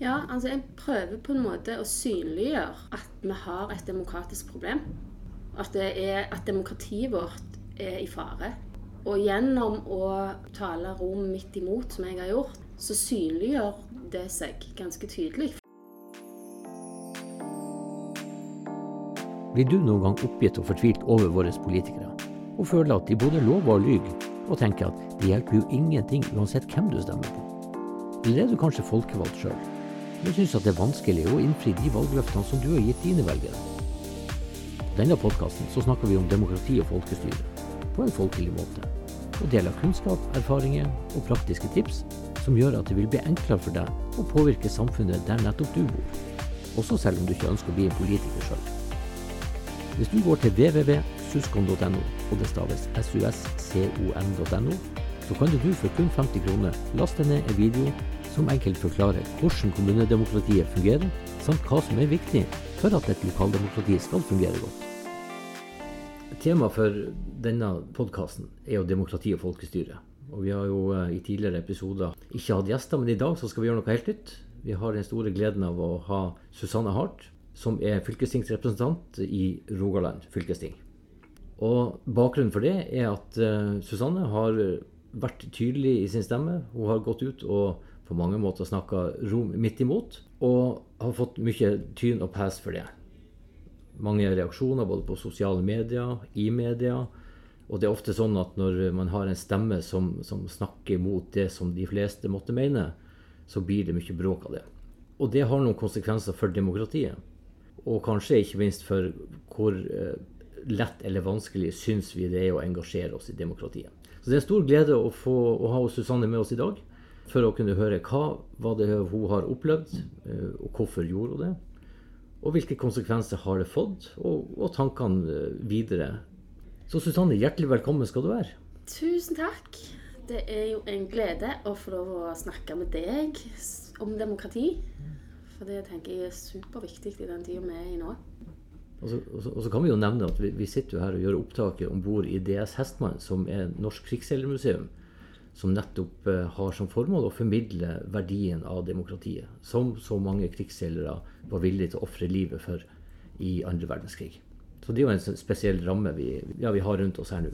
Ja, altså jeg prøver på en måte å synliggjøre at vi har et demokratisk problem. At, det er, at demokratiet vårt er i fare. Og gjennom å tale rom midt imot, som jeg har gjort, så synliggjør det seg ganske tydelig. Blir du noen gang oppgitt og fortvilt over våre politikere, og føler at de både lover og lyver, og tenker at det hjelper jo ingenting uansett hvem du stemmer på? Eller er du kanskje folkevalgt sjøl, men syns at det er vanskelig å innfri de valgløftene som du har gitt dine velgere? På denne podkasten snakker vi om demokrati og folkestyre, på en folkelig måte, og deler kunnskap, erfaringer og praktiske tips som gjør at det vil bli enklere for deg å påvirke samfunnet der nettopp du bor, også selv om du ikke ønsker å bli en politiker sjøl. Hvis du går til www.suscon.no, og det staves suscon.no, så kan du for kun 50 kroner laste ned en video som enkelt forklarer hvordan kommunedemokratiet fungerer, samt hva som er viktig for at et lokaldemokrati skal fungere godt. Temaet for denne podkasten er jo demokrati og folkestyre. Og vi har jo eh, i tidligere episoder ikke hatt gjester, men i dag så skal vi gjøre noe helt nytt. Vi har den store gleden av å ha Susanne Hart, som er fylkestingsrepresentant i Rogaland fylkesting. Og bakgrunnen for det er at uh, Susanne har vært tydelig i sin stemme. Hun har gått ut og på mange måter snakka rom midt imot, og har fått mye tyn og pes for det mange reaksjoner både på sosiale medier, i media. Og det er ofte sånn at når man har en stemme som, som snakker mot det som de fleste måtte mene, så blir det mye bråk av det. Og det har noen konsekvenser for demokratiet. Og kanskje ikke minst for hvor eh, lett eller vanskelig syns vi det er å engasjere oss i demokratiet. Så det er en stor glede å, få, å ha Susanne med oss i dag for å kunne høre hva var det hun har opplevd, eh, og hvorfor gjorde hun det. Og hvilke konsekvenser har det fått, og, og tankene eh, videre. Så Susanne, hjertelig velkommen skal du være. Tusen takk. Det er jo en glede å få lov å snakke med deg om demokrati. For det tenker jeg er superviktig i den tida vi er i nå. Og så, og, så, og så, kan vi jo nevne at vi, vi sitter jo her og gjør opptaket om bord i DS Hestmann, som er Norsk krigsseilermuseum som nettopp eh, har som formål å formidle verdien av demokratiet, som så mange krigsseilere var villige til å ofre livet for i andre verdenskrig. Så det er jo en spesiell ramme vi, ja, vi har rundt oss her nå.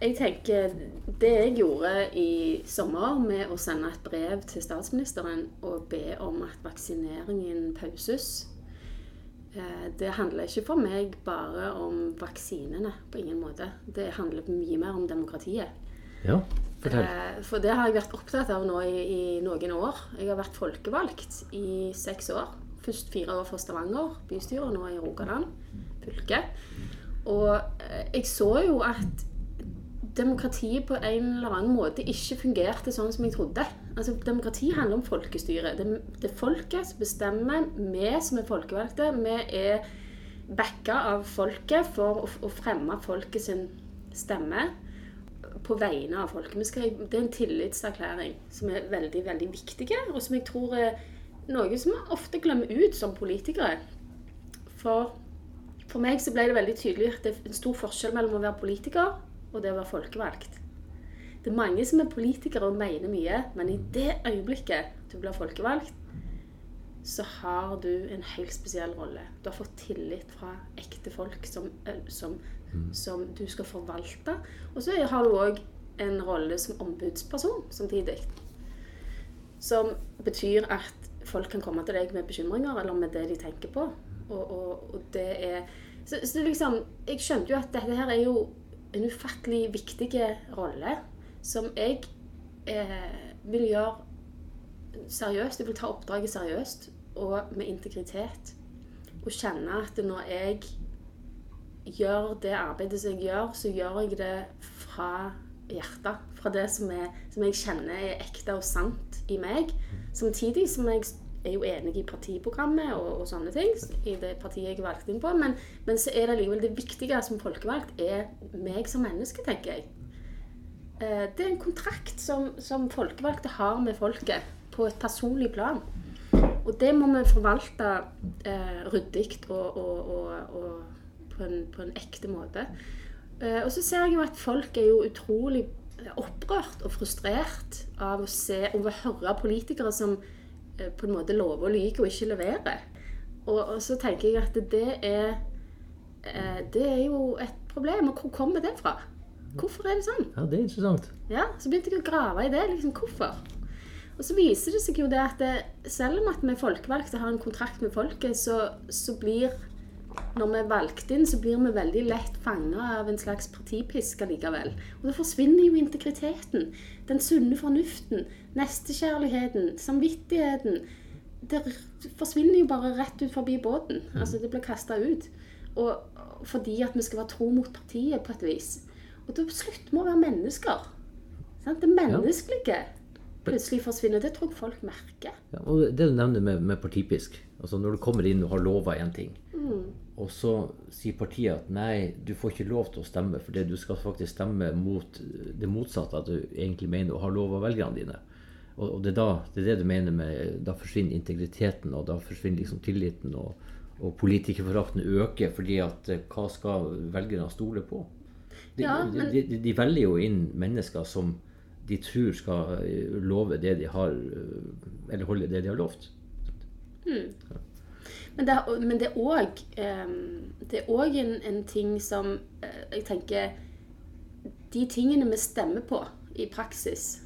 Jeg tenker Det jeg gjorde i sommer med å sende et brev til statsministeren og be om at vaksineringen pauses eh, det handler ikke for meg bare om vaksinene, på ingen måte. Det handler mye mer om demokratiet. Ja, fortell. Eh, for det har jeg vært opptatt av nå i, i, noen år. Jeg har vært folkevalgt i seks år. Først fire år for Stavanger bystyre, og nå i Rogaland fylke. Og eh, jeg så jo at demokratiet på en eller annen måte ikke fungerte sånn som jeg trodde. Altså, Demokrati handler om folkestyre. Det, det er folket som bestemmer. Vi som er folkevalgte, vi er backa av folket for å, å fremme sin stemme på vegne av folket. Det er en tillitserklæring som er veldig veldig viktig, og som jeg tror er noe som vi ofte glemmer ut som politikere. For, for meg så ble det veldig tydelig at det er en stor forskjell mellom å være politiker og det å være folkevalgt. Det er mange som er politikere og mener mye, men i det øyeblikket du blir folkevalgt, så har du en helt spesiell rolle. Du har fått tillit fra ekte folk som, som som du skal forvalte. Og så har du òg en rolle som ombudsperson samtidig. Som betyr at folk kan komme til deg med bekymringer eller med det de tenker på. Og, og, og det er så, så, liksom Jeg skjønte jo at dette her er jo en ufattelig viktig rolle som jeg eh, vil gjøre seriøst. Jeg vil ta oppdraget seriøst og med integritet. Og kjenne at når jeg gjør det arbeidet som jeg gjør, så gjør jeg det fra hjertet. Fra det som, er, som jeg kjenner er ekte og sant i meg. Samtidig som jeg er jo enig i partiprogrammet og, og sånne ting. I det partiet jeg er valgt inn på. Men, men så er det likevel det viktige som folkevalgt er meg som menneske, tenker jeg. Eh, det er en kontrakt som, som folkevalgte har med folket på et personlig plan. Og det må vi forvalte eh, ryddig og, og, og, og på en, på en ekte måte. Uh, og så ser jeg jo at folk er jo utrolig opprørt og frustrert av å se og å høre politikere som uh, på en måte lover og lyver og ikke leverer. Og, og, så tenker jeg at det er uh, Det er jo et problem. Og hvor kommer det fra? Hvorfor er det sånn? Ja, det er interessant. Ja, Så begynte jeg å grave i det. liksom Hvorfor? Og så viser det seg jo det at det, selv om at vi folkevalgte har en kontrakt med folket, så, så blir når vi er valgt inn, så blir vi veldig lett fanga av en slags partipisk likevel. Og da forsvinner jo integriteten. Den sunne fornuften. Nestekjærligheten. Samvittigheten. Det forsvinner jo bare rett ut forbi båten. Altså, det blir kasta ut. Og fordi at vi skal være tro mot partiet på et vis. Og da slutter vi å være mennesker. Sant? Det menneskelige plutselig forsvinner. Det tror jeg folk merker. Ja, og det du nevner med, med partipisk. Altså Når du kommer inn og har lova én ting, mm. Og så sier partiet at nei, du får ikke lov til å stemme fordi du skal faktisk stemme mot det motsatte at du egentlig mener å ha av velgerne dine. Og, og det, er da, det, er det du mener med Da forsvinner integriteten, og da forsvinner liksom tilliten. og og politikerforakten øker fordi at eh, hva skal velgerne stole på? De, ja, men... de, de, de, velger jo inn mennesker som de tror skal eh, love det de har eh, Eller holde det de har lovt. Mm. Men det, men det er òg òg en, en, ting som jeg tenker De tingene vi stemmer på i praksis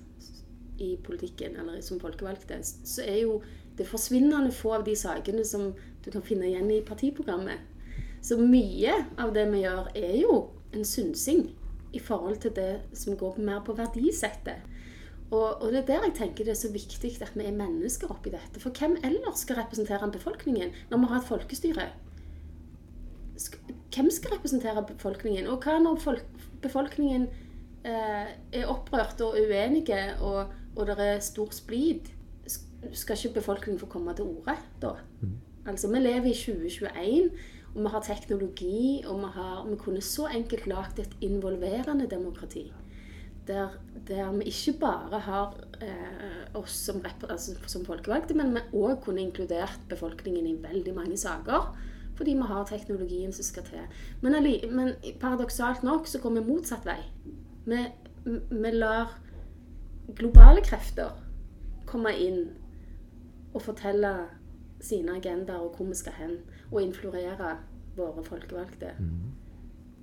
i politikken, eller som folkevalgte, så er jo det forsvinnende få av de sakene som du kan finne igjen i partiprogrammet. Så mye av det vi gjør, er jo en synsing i forhold til det som går mer på verdisettet. Og, og, det er der jeg tenker det er så viktig at vi er mennesker oppi dette. For hvem ellers skal representere befolkningen når vi har et folkestyre? Hvem skal representere befolkningen? Og hva når folk, befolkningen eh, er opprørt og uenige, og, og det er stor splid? Skal ikke befolkningen få komme til orde da? Mm. Altså, Vi lever i 2021, og vi har teknologi, og vi, har, vi kunne så enkelt lagd et involverende demokrati. Der, der, vi ikke bare har eh, oss som, altså, som, folkevalgte, men vi òg kunne inkludert befolkningen i veldig mange saker. Fordi vi har teknologien som skal til. Men, men paradoksalt nok så går vi motsatt vei. Vi, vi lar globale krefter komme inn og fortelle sine agendaer og hvor vi skal hen, og influere våre folkevalgte. Mm.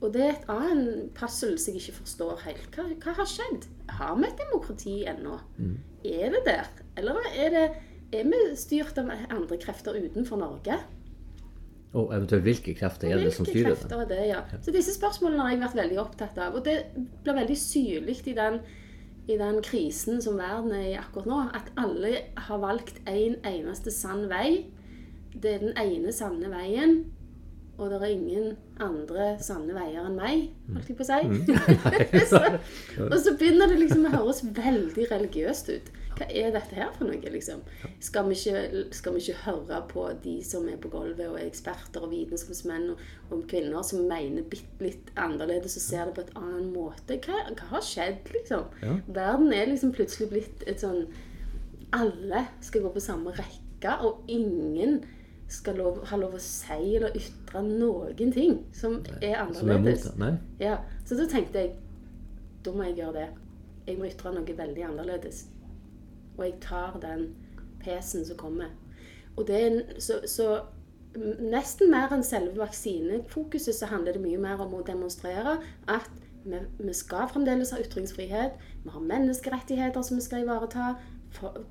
Og det er et annet puzzle som jeg ikke forstår helt. Hva, hva, har skjedd? Har vi et demokrati ennå? Mm. Er det der? Eller er, det, er vi styrt av andre krefter utenfor Norge? Og eventuelt hvilke krefter er det som styrer det? Er det ja. Så disse spørsmålene har jeg vært veldig opptatt av. Og det blir veldig syrlig i den i den krisen som verden er i akkurat nå, at alle har valgt én en eneste sann vei. Det er den ene sanne veien, og det er ingen andre sanne veier enn meg, holdt jeg på å si. Mm. så, og så begynner det liksom å høres veldig religiøst ut. Hva er dette her for noe, liksom? Skal vi, ikke, skal vi ikke, høre på de som er på gulvet og er eksperter og vitenskapsmenn og, og, kvinner som mener bitte litt annerledes og ser det på et annen måte? Hva, hva har skjedd, liksom? Ja. Verden er liksom plutselig blitt et sånn Alle skal gå på samme rekke, og ingen skal lov, ha lov å si eller ytre noen ting som er annerledes. Som er ja, så da tenkte jeg da må jeg gjøre det. Jeg må ytre noe veldig annerledes. Og jeg tar den pesen som kommer. Og det er, så, så nesten mer enn selve vaksinefokuset så handler det mye mer om å demonstrere at vi, vi skal fremdeles ha ytringsfrihet. Vi har menneskerettigheter som vi skal ivareta.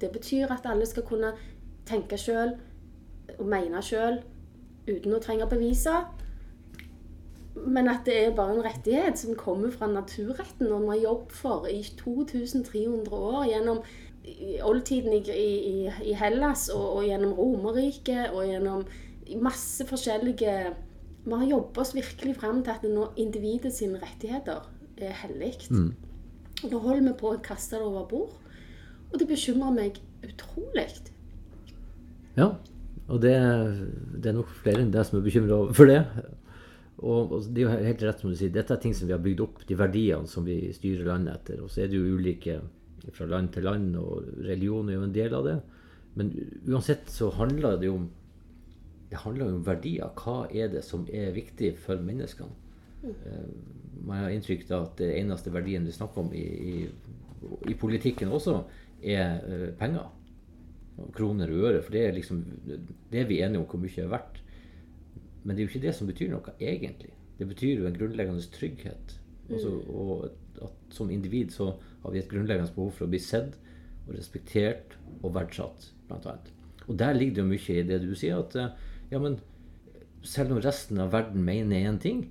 det betyr at alle skal kunne tenke sjøl og mene sjøl uten å trenge å bevise. Men at det er bare en rettighet som kommer fra naturretten, og vi har jobbet for i 2300 år gjennom oldtiden i, i, i Hellas og, og, gjennom Romerriket og gjennom masse forskjellige Vi har jobbet oss virkelig fram til at nå individet sine rettigheter er hellig. Mm. Og nå holder vi på å kaste det over bord. Og det bekymrer meg utrolig. Ja, og det, det, er nok flere enn deg som er bekymra for det. Og, og, det er jo helt rett som du sier, dette er ting som vi har bygd opp, de verdiene som vi styrer landet etter. Og så er det jo ulike fra land til land, og religion er jo en del av det. Men uansett så handler det jo om det handler om verdier. Hva er det som er viktig for menneskene? Uh, man har inntrykk av at det eneste verdien du snakker om i, i, i politikken også, er uh, penger. Kroner og øre. For det er liksom det er vi enige om hvor mye er verdt. Men det er jo ikke det som betyr noe, egentlig. Det betyr jo en grunnleggende trygghet. Altså, og at som individ så har vi et grunnleggende behov for å bli sett og respektert og verdsatt, blant annet. Og der ligger det jo mye i det du sier, at ja, men selv om resten av verden mener én ting,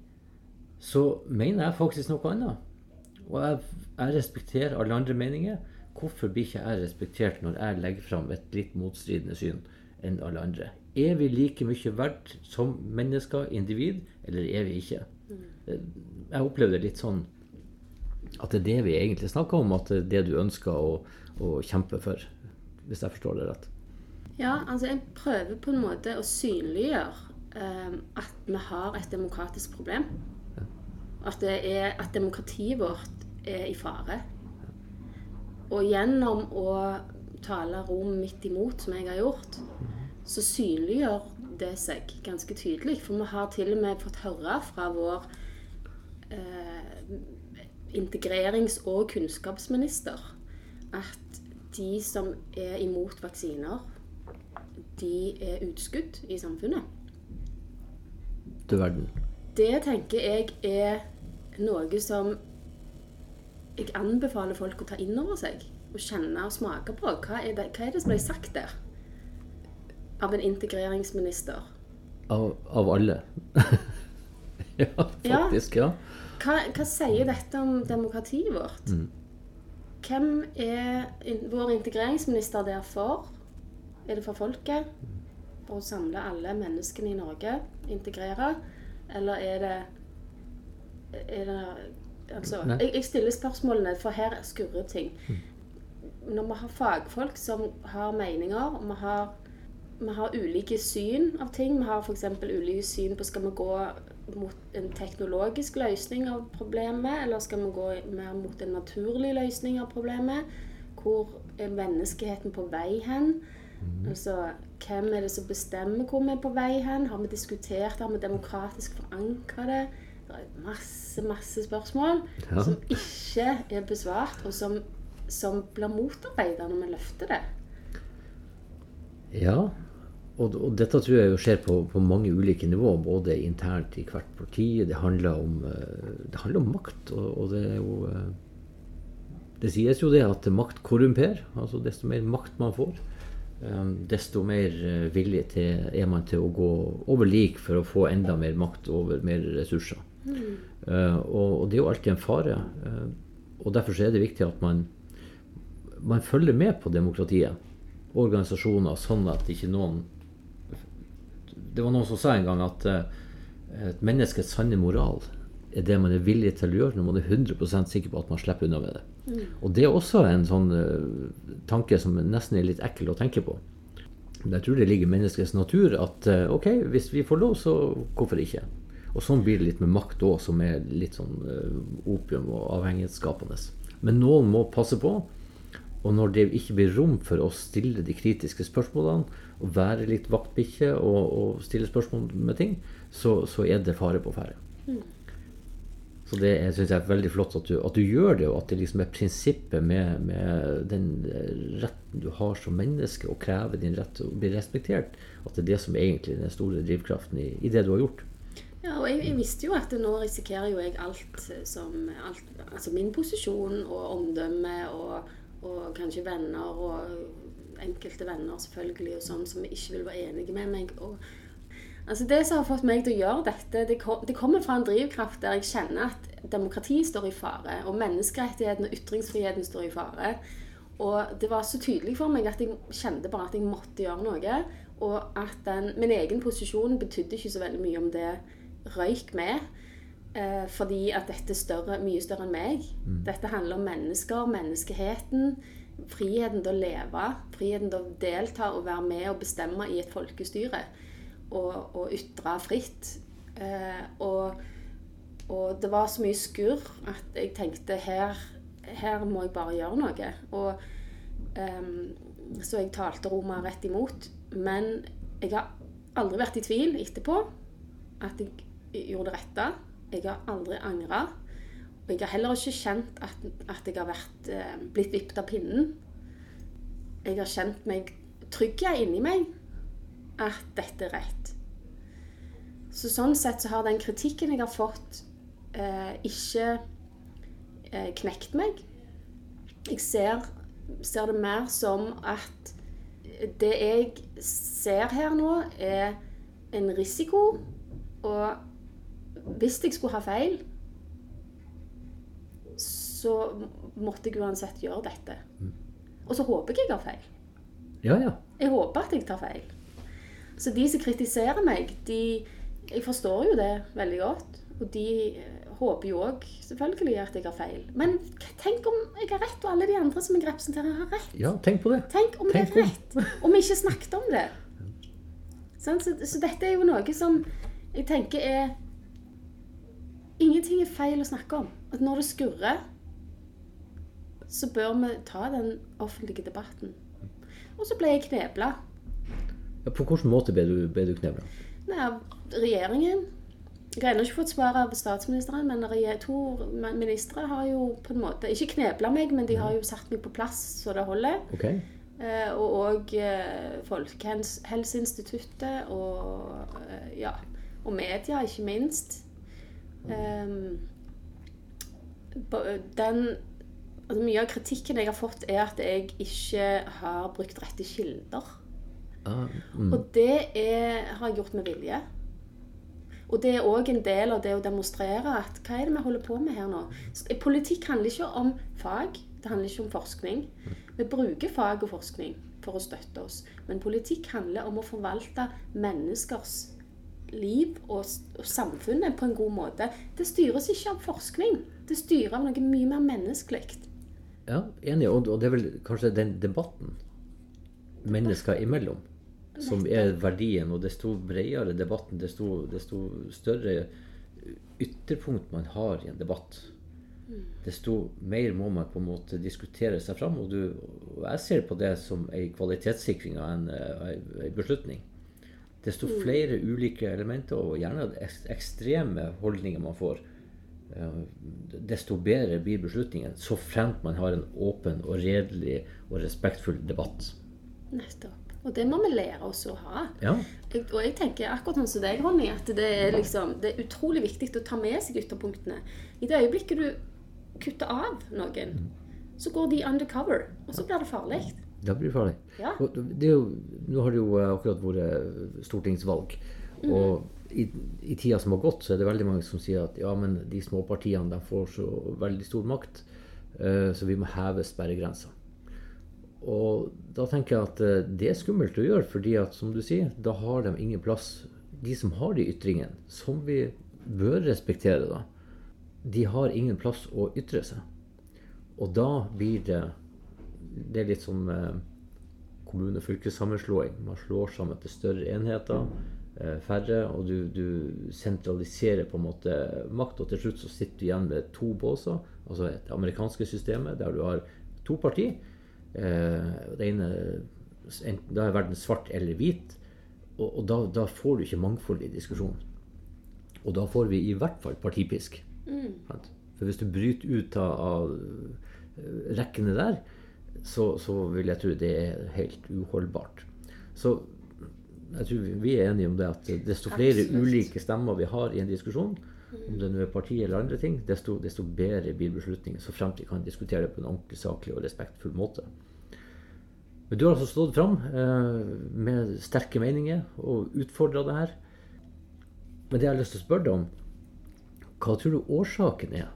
så mener jeg faktisk noe annet. Og jeg, jeg respekterer alle andre meninger. Hvorfor blir ikke jeg respektert når jeg legger fram et litt motstridende syn enn alle andre? Er vi like mye verdt som mennesker, individ, eller er vi ikke? Jeg opplevde litt sånn at det er det vi egentlig snakker om, at det er det du ønsker å, å kjempe for. Hvis jeg forstår det rett. Ja, altså jeg prøver på en måte å synliggjøre eh, at vi har et demokratisk problem. At, er, at demokratiet vårt er i fare. Og gjennom å tale rom midt imot, som jeg har gjort, så synliggjør det seg ganske tydelig. For vi har til og med fått høre fra vår eh, integrerings- og kunnskapsminister at de som er imot vaksiner, de er utskudd i samfunnet. Du verden. Det tenker jeg er noe som jeg anbefaler folk å ta inn over seg. Og kjenne og smake på. Hva er det, hva er det som ble sagt der? Av en integreringsminister. Av, av alle. ja, faktisk. Ja. Hva, hva, sier dette om demokratiet vårt? Mm. Hvem er in, vår integreringsminister der for? Er det for folket? For å samle alle menneskene i Norge? Integrere? Eller er det, er det Altså, jeg, jeg, stiller spørsmålene, for her skurrer ting. Mm. Når vi har fagfolk som har meninger, vi har, vi har ulike syn av ting Vi har f.eks. ulike syn på skal vi gå mot en teknologisk løsning av problemet, eller skal vi gå mer mot en naturlig løsning av problemet? Hvor er menneskeheten på vei hen? Mm. Altså, Hvem er det som bestemmer hvor vi er på vei hen? Har vi diskutert det? Har vi demokratisk forankra det? Det er masse, masse spørsmål ja. som ikke er besvart, og som, som blir motarbeida når vi løfter det. Ja, og, og, dette tror jeg jo skjer på, på, mange ulike nivåer, både internt i hvert parti. Det handler om, eh, det handler om makt, og, og, det er jo eh, Det sies jo det at makt korrumperer. Altså desto mer makt man får, eh, desto mer villig til, er man til å gå over lik for å få enda mer makt over mer ressurser. Uh, og, og, det er jo alltid en fare. Uh, og derfor er det viktig at man, man følger med på demokratiet. Organisasjoner, sånn at ikke noen Det var noen som sa en gang at uh, et menneskes sanne moral er det man er villig til å gjøre når man er 100% sikker på at man slipper unna med det. Mm. Og det er også en sånn tanke som nesten er litt ekkel å tenke på. Men jeg tror det ligger i menneskets natur at ok, hvis vi får lov, så hvorfor ikke? Og sånn blir det litt med makt òg, som er litt sånn uh, opium og avhengighetsskapende. Men noen må passe på. Og når det ikke blir rom for å stille de kritiske spørsmålene, og være litt vaktbikkje og, og, stille spørsmål med ting, så, så er det fare på ferde. Mm. Så det syns jeg er veldig flott at du, at du, gjør det, og at det liksom er prinsippet med, med, den retten du har som menneske, å kreve din rett til å bli respektert, at det er det som egentlig er den store drivkraften i, i det du har gjort. Ja, og jeg, jeg, visste jo at nå risikerer jo jeg alt som alt, Altså min posisjon og omdømme og, og, kanskje venner og enkelte venner selvfølgelig og sånn som ikke vil være enige med meg. Og, altså Det som har fått meg til å gjøre dette, det, kom, det kommer fra en drivkraft der jeg kjenner at demokratiet står i fare, og menneskerettigheten og ytringsfriheten står i fare. Og det var så tydelig for meg at jeg kjente bare at jeg måtte gjøre noe. Og at den, min egen posisjon betydde ikke så veldig mye om det røyk med. Eh, fordi at dette er større, mye større enn meg. Mm. Dette handler om mennesker, menneskeheten. Friheten til å leve. Friheten til å delta og være med og bestemme i et folkestyre. Og, og ytre fritt. Eh, og, og, det var så mye skurr at jeg tenkte her, her må jeg bare gjøre noe. Og, eh, så jeg talte Roma rett imot. Men jeg har aldri vært i tvil etterpå at jeg gjorde det rette. Jeg har aldri angra. Og jeg har heller ikke kjent at, at jeg har vært, eh, blitt vippet av pinnen. Jeg har kjent meg trygg inni meg at dette er rett. Så sånn sett så har den kritikken jeg har fått, eh, ikke eh, knekt meg. Jeg ser, ser det mer som at det jeg ser her nå, er en risiko. Og hvis jeg skulle ha feil, så måtte jeg uansett gjøre dette. Og så håper jeg jeg har feil. Ja, ja. Jeg håper at jeg tar feil. Så de som kritiserer meg, de Jeg forstår jo det veldig godt. Og de eh, håper jo òg selvfølgelig at jeg har feil. Men tenk om jeg har rett, og alle de andre som jeg representerer, har rett. Ja, tenk på det. Tenk om Tenk det er rett. Om vi ikke snakket om det. Så, så dette er jo noe som jeg tenker er Ingenting er feil å snakke om. At når det skurrer, så bør vi ta den offentlige debatten. Og så ble jeg knebla. Ja, på hvilken måte ble du, ble du knebla? Av regjeringen. Jeg har ennå ikke fått svar av statsministeren, men to ministre har jo på en måte Ikke knebla meg, men de har jo satt meg på plass så det holder. Okay. Eh, og òg eh, Folkehelseinstituttet og eh, ja, og media, ikke minst. Ba- den altså Mye av kritikken jeg har fått, er at jeg ikke har brukt rette kilder. Uh, mm. Og det er, har jeg gjort med vilje. Og det er òg en del av det å demonstrere at hva er det vi holder på med her nå? Politikk handler ikke om fag, det handler ikke om forskning. Vi bruker fag og forskning for å støtte oss. Men politikk handler om å forvalte menneskers liv og, og samfunnet på en god måte. Det styres ikke av forskning. Det styrer av noe mye mer menneskelig. Ja, enig. Og, og det er vel kanskje den debatten mennesker imellom som er verdien. Og desto bredere debatten, desto, desto større ytterpunkt man har i en debatt, desto mer må man på en måte diskutere seg fram. Og, du, og jeg ser på det som en kvalitetssikring av en, eh, en beslutning. Desto flere ulike elementer, og gjerne ek- ekstreme holdninger man får, eh, desto bedre blir beslutningen. Så fremt man har en åpen og redelig og respektfull debatt. Nettopp. Og det må vi lære oss å ha. Ja, Jeg, og jeg tenker akkurat sånn som deg, Ronny, at det er, liksom, det er utrolig viktig å ta med seg ytterpunktene. I det øyeblikket du kutter av noen, så går de undercover, og så blir det farlig. Da blir det farlig. Ja. Det jo, nå har det jo eh, akkurat vært stortingsvalg. Og i, i tida som har gått, så er det veldig mange som sier at ja, men de små partiene de får så veldig stor makt, uh, så vi må heve sperregrensa. Og da tenker jeg at uh, det er skummelt å gjøre, fordi at som du sier, da har de ingen plass. De som har de ytringene, som vi bør respektere, da, de har ingen plass å ytre seg. Og da blir det Det er litt som eh, kommune- og fylkessammenslåing. Man slår sammen til større enheter, eh, færre, og du, du sentraliserer på en måte makt. Og til slutt så sitter du igjen med to båser, altså det amerikanske systemet, der du har to partier. Eh, det ene enten da er verden svart eller hvit, og, og da, da får du ikke mangfold i diskusjonen. Og da får vi i hvert fall partipisk. Mm. For hvis du bryter ut av, av rekkene der, så, så vil jeg tro det er helt uholdbart. Så jeg tror vi- er enige om det at desto flere Absolutt. ulike stemmer vi har i en diskusjon, om det nå er parti eller andre ting, desto, desto bedre blir beslutningen, så fremt vi kan diskutere det på en ordentlig, saklig og respektfull måte. Men du har altså stått fram eh, med sterke meninger og utfordra det her. Men det jeg har lyst til å spørre deg om, hva tror du årsaken er?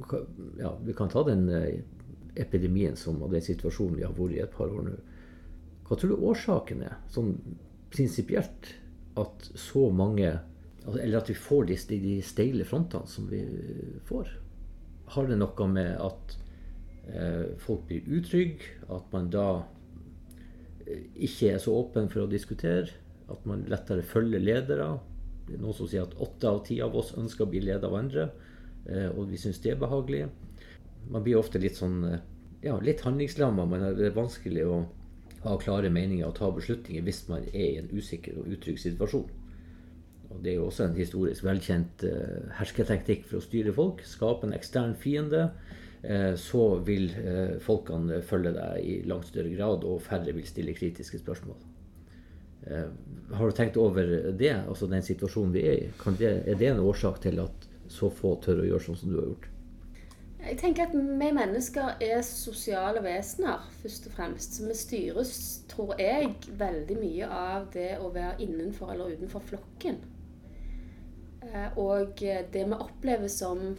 Hva, ja, vi kan ta den eh, epidemien som, og den situasjonen vi har vært i et par år nå. Hva tror du årsaken er, sånn prinsipielt, at så mange altså, Eller at vi får de, de steile frontene som vi får? Har det noe med at eh, folk blir utrygge, at man da eh, ikke er så åpen for å diskutere, at man lettere følger ledere? Det er noen som sier at åtte av ti av oss ønsker å bli ledet av andre, eh, og vi syns det er behagelig. Man blir ofte litt sånn eh, ja, litt handlingslamma. Det er vanskelig å ha klare meninger og ta beslutninger hvis man er i en usikker og utrygg situasjon. Og Det er jo også en historisk velkjent eh, hersketeknikk for å styre folk. Skape en ekstern fiende. eh, så vil eh, folkene følge deg i langt større grad, og færre vil stille kritiske spørsmål. Eh, har du tenkt over det, altså den situasjonen vi er i? Det, er det en årsak til at så få tør å gjøre sånn som du har gjort? Jeg tenker at vi mennesker er sosiale vesener, først og fremst. Så vi styres, tror jeg, veldig mye av det å være innenfor eller utenfor flokken. Og det vi opplever som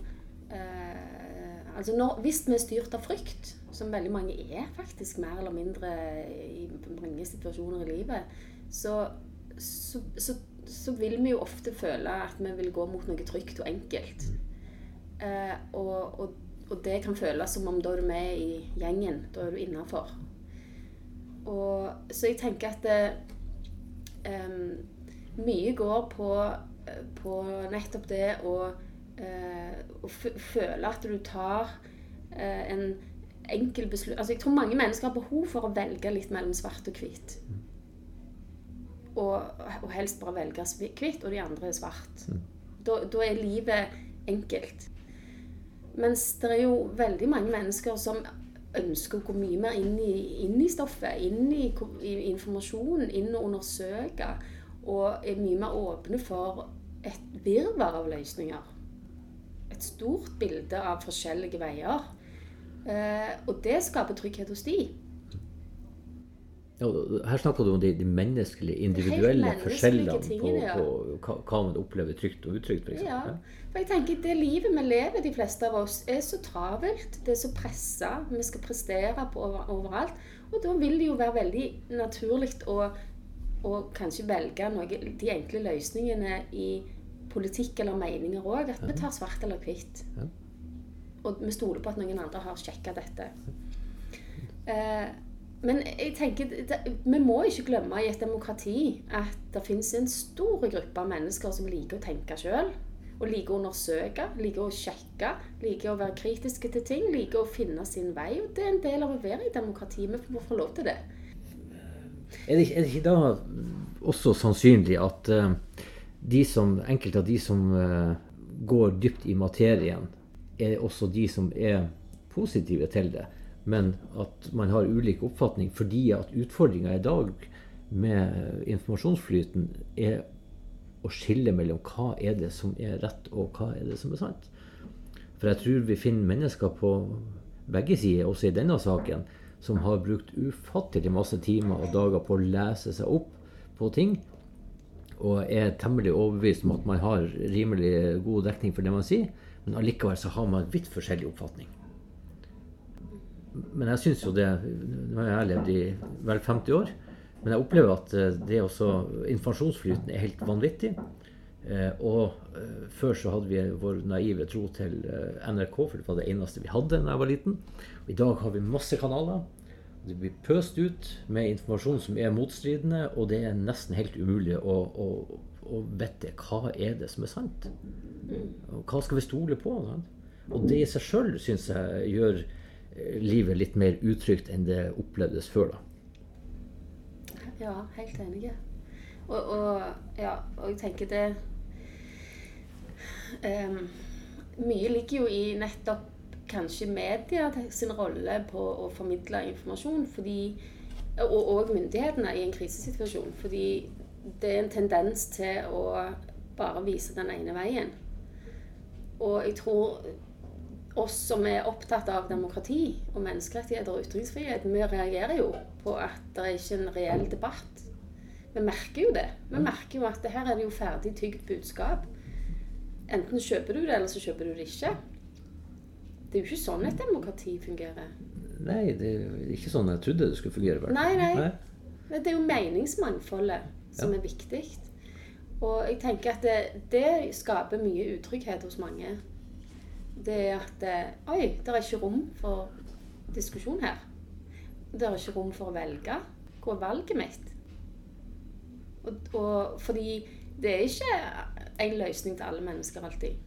Altså når, hvis vi er styrt av frykt, som veldig mange er faktisk mer eller mindre i mange situasjoner i livet, så, så, så, så vil vi jo ofte føle at vi vil gå mot noe trygt og enkelt. Eh, og, og, og, det kan føles som om da er du med i gjengen. Da er du innafor. Så jeg tenker at det, um, mye går på, på nettopp det å uh, å føle at du tar uh, en enkel beslutning altså Jeg tror mange mennesker har behov for å velge litt mellom svart og hvitt. Og, og, helst bare velge hvitt, og de andre er svart. Mm. Da, da, er livet enkelt. Mens det er jo veldig mange mennesker som ønsker å gå mye mer inn i, inn i stoffet, inn i, i informasjonen, inn og undersøke. Og er mye mer åpne for et virvar av løsninger et stort bilde av forskjellige veier. Eh, og det skaper trygghet hos de. Ja, her snakker du om de, de menneskelige, individuelle forskjellene tingene, ja. på, på, hva man opplever trygt og utrygt. For ja, for jeg tenker Det livet vi lever, de fleste av oss, er så travelt. Det er så pressa. Vi skal prestere på over, overalt. Og da vil det jo være veldig naturlig å, å kanskje velge noe, de enkle løsningene i politikk eller meninger òg. At vi tar svart eller hvitt. Og vi stoler på at noen andre har sjekka dette. Eh, men jeg tenker, det, vi må ikke glemme i et demokrati at det finnes en stor gruppe av mennesker som liker å tenke sjøl. Og liker å undersøke, liker å sjekke, liker å være kritiske til ting. Liker å finne sin vei. Og det er en del av å være i demokrati. Vi må få lov til det. Er det, er det ikke da også sannsynlig at uh, de som, enkelte av de som uh, går dypt i materien, er også de som er positive til det. Men at man har ulik oppfatning fordi at utfordringa i dag med informasjonsflyten er å skille mellom hva er det som er rett, og hva er det som er sant. For jeg tror vi finner mennesker på begge sider, også i denne saken, som har brukt ufattelig masse timer og dager på å lese seg opp på ting og er temmelig overbevist om at man har rimelig god dekning for det man sier, men allikevel så har man vidt forskjellig oppfatning. Men jeg syns jo det Nå har jeg levd i vel 50 år, men jeg opplever at eh, det også Informasjonsflyten er helt vanvittig. Eh, og eh, før så hadde vi vår naive tro til NRK, for det var det eneste vi hadde da jeg var liten. Og I dag har vi masse kanaler. Det blir pøst ut med informasjon som er motstridende, og det er nesten helt umulig å, å, å vite hva er det som er sant. Og hva skal vi stole på? Sant? Og det i seg sjøl syns jeg gjør livet litt mer utrygt enn det opplevdes før. da. Ja, helt enig. Og, og, ja, og jeg tenker det um, Mye ligger jo i nettopp kanskje media sin rolle på å formidle informasjon. Fordi, og, og myndighetene i en krisesituasjon. Fordi det er en tendens til å bare vise den ene veien. Og jeg tror oss som er opptatt av demokrati og menneskerettigheter og ytringsfrihet, vi reagerer jo på at det er ikke en reell debatt. Vi merker jo det. Vi merker jo at her er det jo ferdig tygd budskap. Enten kjøper du det, eller så kjøper du det ikke. Det er jo ikke sånn et demokrati fungerer. Nei, det er ikke sånn jeg trodde det skulle fungere. Nei, nei, nei. Det er jo meningsmangfoldet som ja. er viktig. Og jeg tenker at det, det, skaper mye utrygghet hos mange. Det er at Oi, det er ikke rom for diskusjon her. Det er ikke rom for å velge. Hvor er valget mitt? Og, og, fordi det er ikke en løsning til alle mennesker alltid.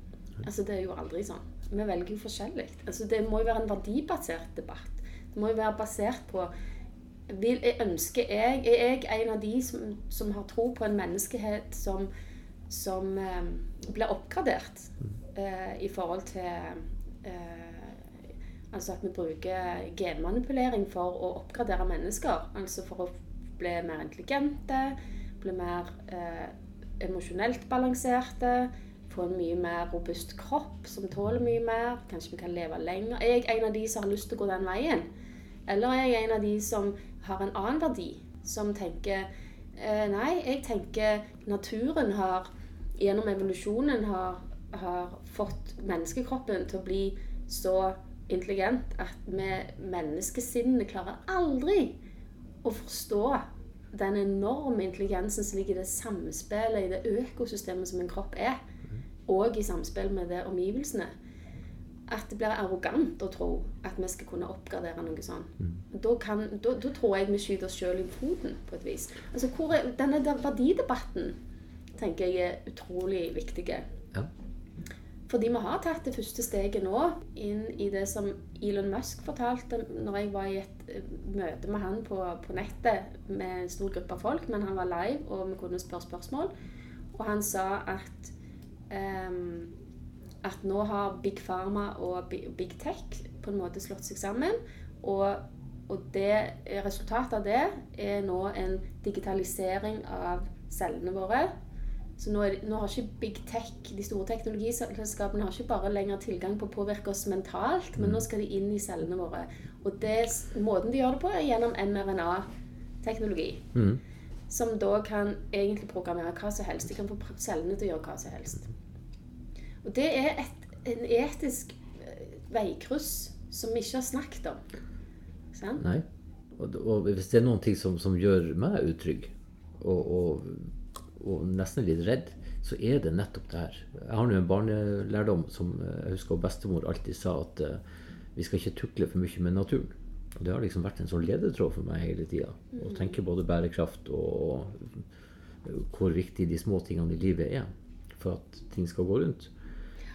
Altså, det er jo aldri sånn vi velger jo forskjellig. Altså, det må jo være en verdibasert debatt. Det må jo være basert på vil, jeg ønsker jeg, Er jeg en av de som, som har tro på en menneskehet som, som eh, blir oppgradert eh, i forhold til eh, Altså at vi bruker genmanipulering for å oppgradere mennesker. Altså for å bli mer intelligente, bli mer eh, emosjonelt balanserte, få en mye mer robust kropp som tåler mye mer. Kanskje vi kan leve lenger. Er jeg en av de som har lyst til å gå den veien? Eller er jeg en av de som har en annen verdi? Som tenker eh, Nei, jeg tenker naturen har gjennom evolusjonen har, har fått menneskekroppen til å bli så intelligent at vi menneskesinnene klarer aldri å forstå den enorme intelligensen som ligger i det samspillet, i det økosystemet som en kropp er, og i samspill med det omgivelsene. At det blir arrogant å tro at vi skal kunne oppgradere noe sånt. Da, kan, da, da tror jeg vi skyter oss sjøl i foten, på et vis. Altså, hvor er, denne verdidebatten tenker jeg er utrolig viktig. Fordi vi har tatt det første steget nå inn i det som Elon Musk fortalte når jeg var i et eh, møte med han på, på nettet med en stor gruppe folk, men han var live, og vi kunne spørre spørsmål. Og han sa at um, at nå har Big Pharma og Big Tech på en måte slått seg sammen. Og, og det, resultatet av det er nå en digitalisering av cellene våre så nå, nå, har ikke Big Tech, de store teknologiselskapene, har ikke bare lenger tilgang på å påvirke oss mentalt, men nå skal de inn i cellene våre. Og det, måten de gjør det på, er gjennom mRNA-teknologi. Mm. Som da kan egentlig programmere hva som helst. De kan få cellene til å gjøre hva som helst. Og det er et, en etisk eh, veikryss som vi ikke har snakket om. Sant? Nei. Og, og, hvis det er noen ting som, som gjør meg utrygg, og, og og nesten litt redd, så er det nettopp det her. Jeg har nå en barnelærdom som eh, jeg husker bestemor alltid sa at uh, vi skal ikke tukle for mye med naturen. Og det har liksom vært en sånn ledetråd for meg hele tida. Å mm. tenke både bærekraft og hvor viktig de små tingene i livet er for at ting skal gå rundt.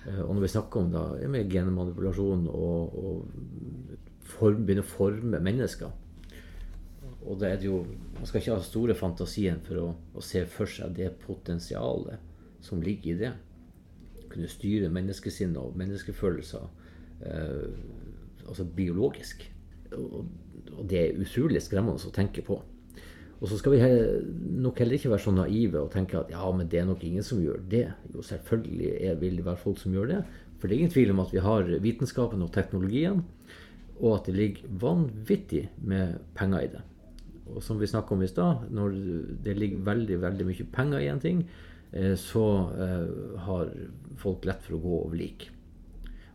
Uh, og når vi snakker om da, med genmanipulasjon og, og form, begynne å forme mennesker og det er jo, Man skal ikke ha store fantasien for å, å, se for seg det potensialet som ligger i det. Kunne styre menneskesinnet og menneskefølelser eh, altså biologisk. Og, og, det er utrolig skremmende å tenke på. Og så skal vi nok heller ikke være så naive og tenke at ja, men det er nok ingen som gjør det. Jo, selvfølgelig er, vil det være folk som gjør det. For det er ingen tvil om at vi har vitenskapen og teknologien, og at det ligger vanvittig med penger i det og som vi snakka om i stad, når det ligger veldig veldig mye penger i en ting, eh, så eh, har folk lett for å gå over lik.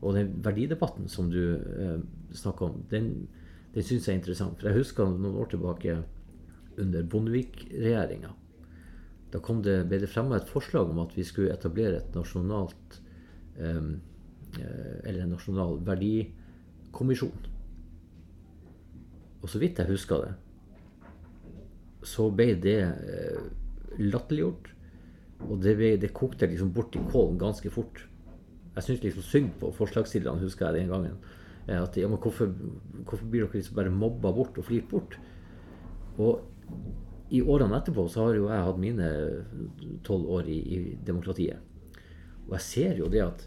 Og den verdidebatten som du eh, snakka om, den, den syns jeg er interessant. For jeg husker noen år tilbake under Bondevik-regjeringa. Da kom det, ble det fremma et forslag om at vi skulle etablere et nasjonalt eh, Eller en nasjonal verdikommisjon. Og så vidt jeg husker det, så ble det eh, latterliggjort. Og det, ble, det, kokte liksom bort i kålen ganske fort. Jeg syns liksom synd på forslagsstillerne, husker jeg den gangen. Eh, at ja, men hvorfor, hvorfor blir dere liksom bare mobba bort og flirt bort? Og i årene etterpå så har jo jeg hatt mine tolv år i, i, demokratiet. Og jeg ser jo det at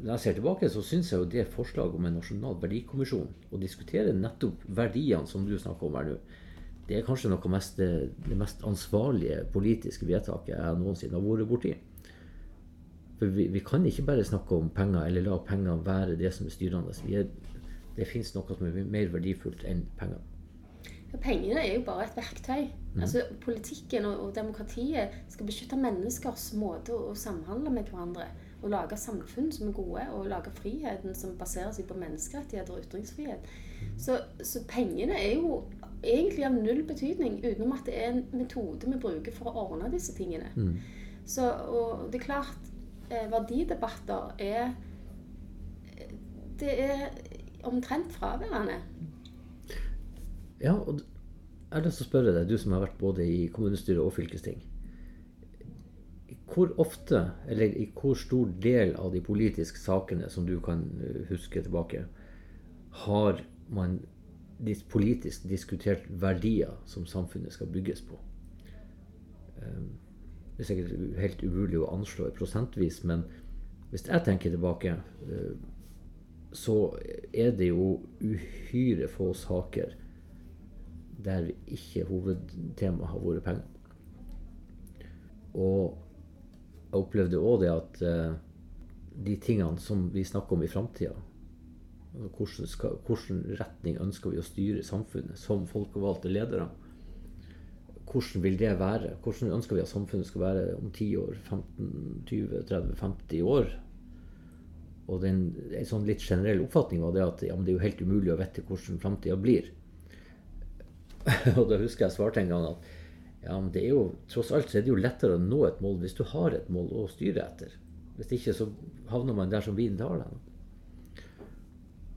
når jeg ser tilbake, så syns jeg jo det forslaget om en nasjonal verdikommisjon, å diskutere nettopp verdiene som du snakker om her nå, det er kanskje noe mest, det, mest ansvarlige politiske vedtaket jeg noensinne har vært borti. For vi, vi, kan ikke bare snakke om penger, eller la penger være det som er styrende. Er, det fins noe som er mer verdifullt enn penger. Ja, pengene er jo bare et verktøy. Mm. Altså, politikken og, og, demokratiet skal beskytte menneskers måte å, å samhandle med hverandre. Og lage samfunn som er gode, og lage friheten som baserer seg på menneskerettigheter og ytringsfrihet. Så, så pengene er jo egentlig av null betydning, utenom at det er en metode vi bruker for å ordne disse tingene. Mm. Så, og det er klart, eh, verdidebatter er Det er omtrent fraværende. Ja, og jeg har lyst til å spørre deg, du som har vært både i kommunestyre og fylkesting. Hvor ofte, eller i hvor stor del av de politiske sakene som du kan eh, huske tilbake, har man politisk diskutert verdier som samfunnet skal bygges på. Ehm, det er sikkert helt umulig å anslå prosentvis, men hvis jeg tenker tilbake, eh, så er det jo uhyre få saker der ikke hovedtemaet har vært penger. Og jeg opplevde òg det at eh, de tingene som vi snakker om i framtida hvordan, skal- hvordan retning ønsker vi å styre samfunnet som folkevalgte ledere? Hvordan vil det være? Hvordan ønsker vi at samfunnet skal være om 10 år, 15, 20, 30, 50 år? Og den, en sånn litt generell oppfatning var det at ja, det er jo helt umulig å vite hvordan framtida blir. og da husker jeg svarte en gang at ja, men det er jo, tross alt så er det jo lettere å nå et mål hvis du har et mål å styre etter. Hvis ikke så havner man der som vinen tar deg.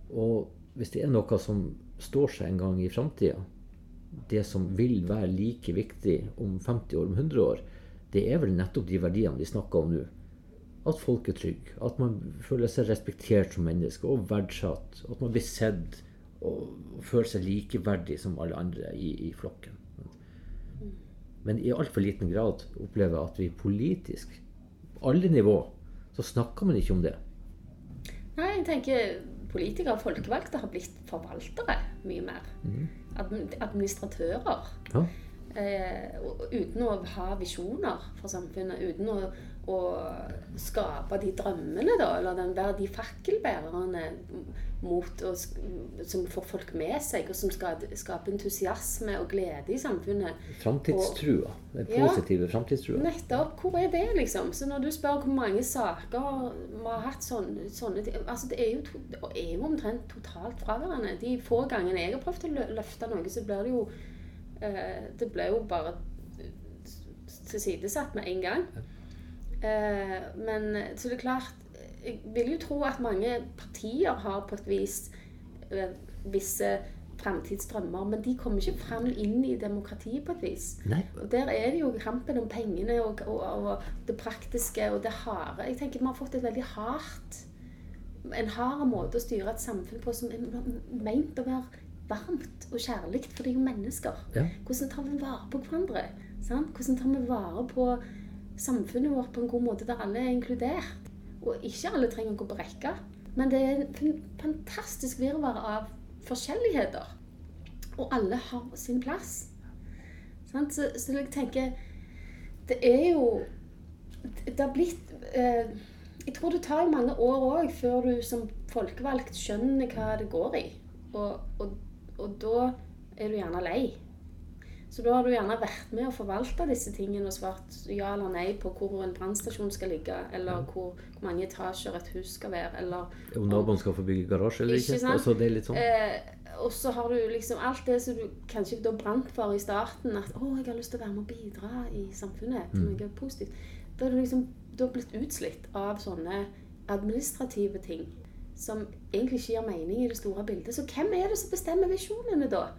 Og hvis det er noe som står seg en gang i framtida, det som vil være like viktig om 50 år, om 100 år, det er vel nettopp de verdiene vi snakker om nå. At folk er trygge, at man føler seg respektert som menneske og verdsatt. At man blir sett og, føler seg likeverdig som alle andre i, i flokken. Men i altfor liten grad opplever jeg at vi politisk, på alle nivå, så snakker man ikke om det. Nei, jeg tenker politikere og folkevalgte har blitt forvaltere mye mer. Admi- Administratører. Ja. Eh, uten å ha visjoner for samfunnet. Uten å, å skape de drømmene, da. Eller den, være de fakkelbærerne mot å, som får folk med seg, og som skal skape entusiasme og glede i samfunnet. Framtidstrua. Den Ja. positive framtidstrua. Nettopp. Hvor er det, liksom? Så når du spør hvor mange saker vi har hatt sånne, sånne ting altså Det er jo, to, det er jo omtrent totalt fraværende. De få gangene jeg har prøvd å løfte noe, så blir det jo eh, Det blir jo bare tilsidesatt med en gang. Eh, men så det er klart Jeg vil jo tro at mange partier har på et vis eh, visse framtidsdrømmer, men de kommer ikke fram inn i demokratiet på et vis. Nei, Og der er det jo kampen om pengene og, og, og det praktiske og det harde. Jeg tenker Vi har fått et veldig hardt en hard måte å styre et samfunn på som er meint å være varmt og kjærlig, for det er jo mennesker. Ja. Hvordan tar vi vare på hverandre? Sant? Hvordan tar vi vare på samfunnet vårt på en god måte der alle er inkludert? Og ikke alle trenger å gå på rekka. Men det er en fantastisk virvar av forskjelligheter. Og alle har sin plass. Så, så jeg tenker Det er jo Det har blitt eh, Jeg tror det tar mange år òg før du som folkevalgt skjønner hva det går i. Og, og, og da er du gjerne lei. Så da har du gjerne vært med å forvalte disse tingene og svart ja eller nei på hvor en brannstasjon skal ligge, eller hvor, hvor mange etasjer et hus skal være, eller Om naboen skal få bygge garasje eller Ikke ikke. Altså, det er litt sånn. Eh, og så har du liksom alt det som du kanskje da brant for i starten. At 'Å, jeg har lyst til å være med og bidra i samfunnet til noe positivt'. Da er du liksom du har blitt utslitt av sånne administrative ting som egentlig ikke gir mening i det store bildet. Så hvem er det som bestemmer visjonene, da?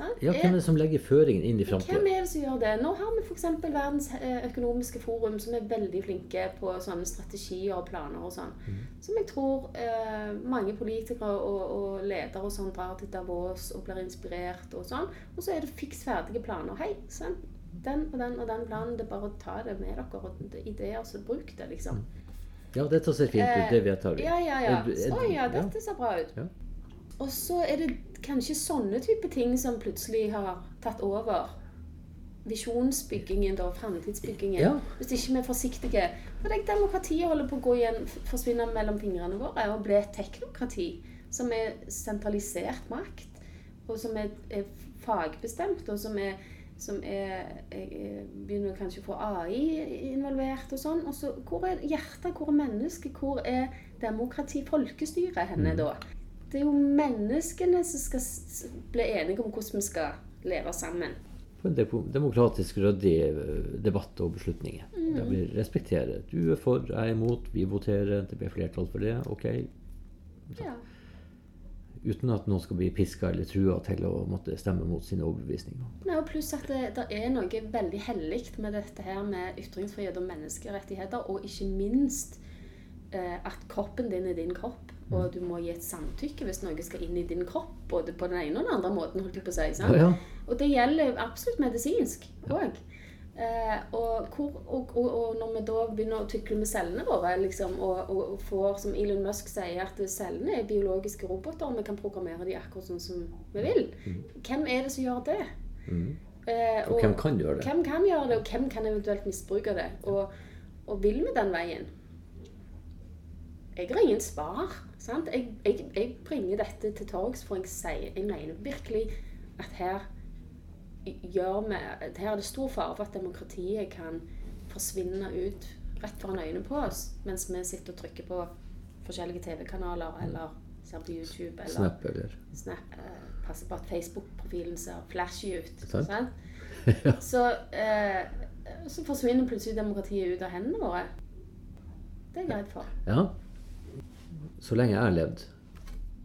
Sant? Ja, hvem er det som legger føringen inn i Hvem er det som gjør det? Nå har vi f.eks. Verdens eh, økonomiske forum, som er veldig flinke på sånne strategier og planer og sånn. Som jeg tror eh, mange politikere og, og ledere og sånn drar til Davos og blir inspirert og sånn. Og så er det fiks ferdige planer. Hei, sånn. Den og den og den planen. Det er bare å ta det med dere. Og det er ideer, så bruk det, liksom. Ja, dette ser fint ut. Det vedtar vi. Ja, ja, ja. Å ja, dette ser bra ut. Ja. Og så er det kanskje sånne type ting som plutselig har tatt over. Visjonsbyggingen, da, framtidsbyggingen. Ja. Hvis ikke vi er forsiktige. For det, demokratiet holder på å gå igjen, forsvinne mellom fingrene våre og bli et teknokrati som er sentralisert makt, og som er, er fagbestemt, og som er som er, er, er begynner kanskje å få AI involvert og sånn. Og så hvor er hjertet, hvor er mennesket, hvor er demokrati, folkestyret henne da? Det er jo menneskene som skal bli enige om hvordan vi skal leve sammen. På en demokratisk eh, debatt og beslutninger. Mm. Der vi respekterer. Du er for, jeg er imot, vi voterer, det blir flertall for det. Ok. Ja. Uten at noen skal bli piska eller trua til å måtte stemme mot sine overbevisninger. Nei, og pluss at det, det er noe veldig hellig med dette her med ytringsfrihet og menneskerettigheter, og ikke minst eh, at kroppen din er din kropp, og du må gi et samtykke hvis noe skal inn i din kropp, både på den ene og den andre måten, holdt jeg på å si. Ja, ja. Og det gjelder absolutt medisinsk òg. Eh, og, og, og, og når vi da begynner å tykle med cellene våre, liksom, og, får, som Elon Musk sier, at cellene er biologiske roboter, og vi kan programmere de akkurat sånn som vi vil, hvem er det som gjør det? Mm. Eh, Og hvem kan gjøre det? Hvem kan gjøre det, og hvem kan eventuelt misbruke det? Og vil vi den veien? Jeg har ingen svar. Sant? Jeg, jeg, jeg bringer dette til torgs, for jeg sier Jeg mener virkelig at her gjør vi Her er det stor fare for at demokratiet kan forsvinne ut rett foran øynene på oss, mens vi sitter og trykker på forskjellige TV-kanaler eller ser på YouTube eller Snap, eller Snap, uh, passer på at Facebook-profilen ser flashy ut. Sant. Sant? Så, uh, så forsvinner plutselig demokratiet ut av hendene våre. Det er jeg redd for. Ja. Så lenge jeg har levd,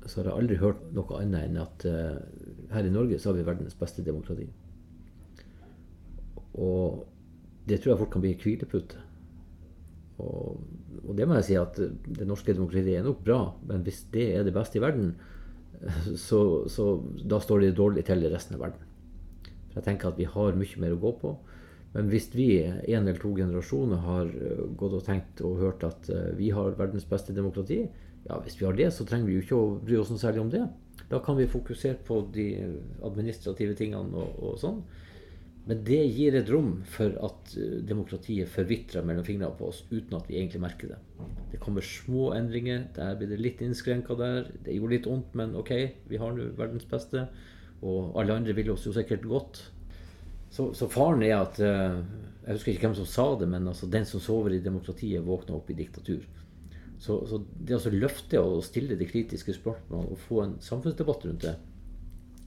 så har jeg aldri hørt noe annet enn at uh, her i Norge så har vi verdens beste demokrati. Og det tror jeg fort kan bli hvilepute. Og, og det må jeg si at det norske demokratiet er nok bra, men hvis det er det beste i verden, så, så da står det dårlig til i resten av verden. For jeg tenker at vi har mye mer å gå på. Men hvis vi en eller to generasjoner har eh, gått og tenkt og hørt at eh, vi har verdens beste demokrati, ja, hvis vi har det, så trenger vi jo ikke å bry oss noe særlig om det. Da kan vi fokusere på de administrative tingene og, og sånn. Men det gir et rom for at eh, demokratiet forvitrer mellom fingrene på oss uten at vi egentlig merker det. Det kommer små endringer. Der blir det litt innskrenka der. Det gjorde litt vondt, men ok, vi har nå verdens beste. Og alle andre vil oss jo sikkert godt. Så, så faren er at eh, Jeg husker ikke hvem som sa det, men altså, den som sover i demokratiet, våkner opp i diktatur. Så, så det å løfte og stille de kritiske spørsmålene og få en samfunnsdebatt rundt det,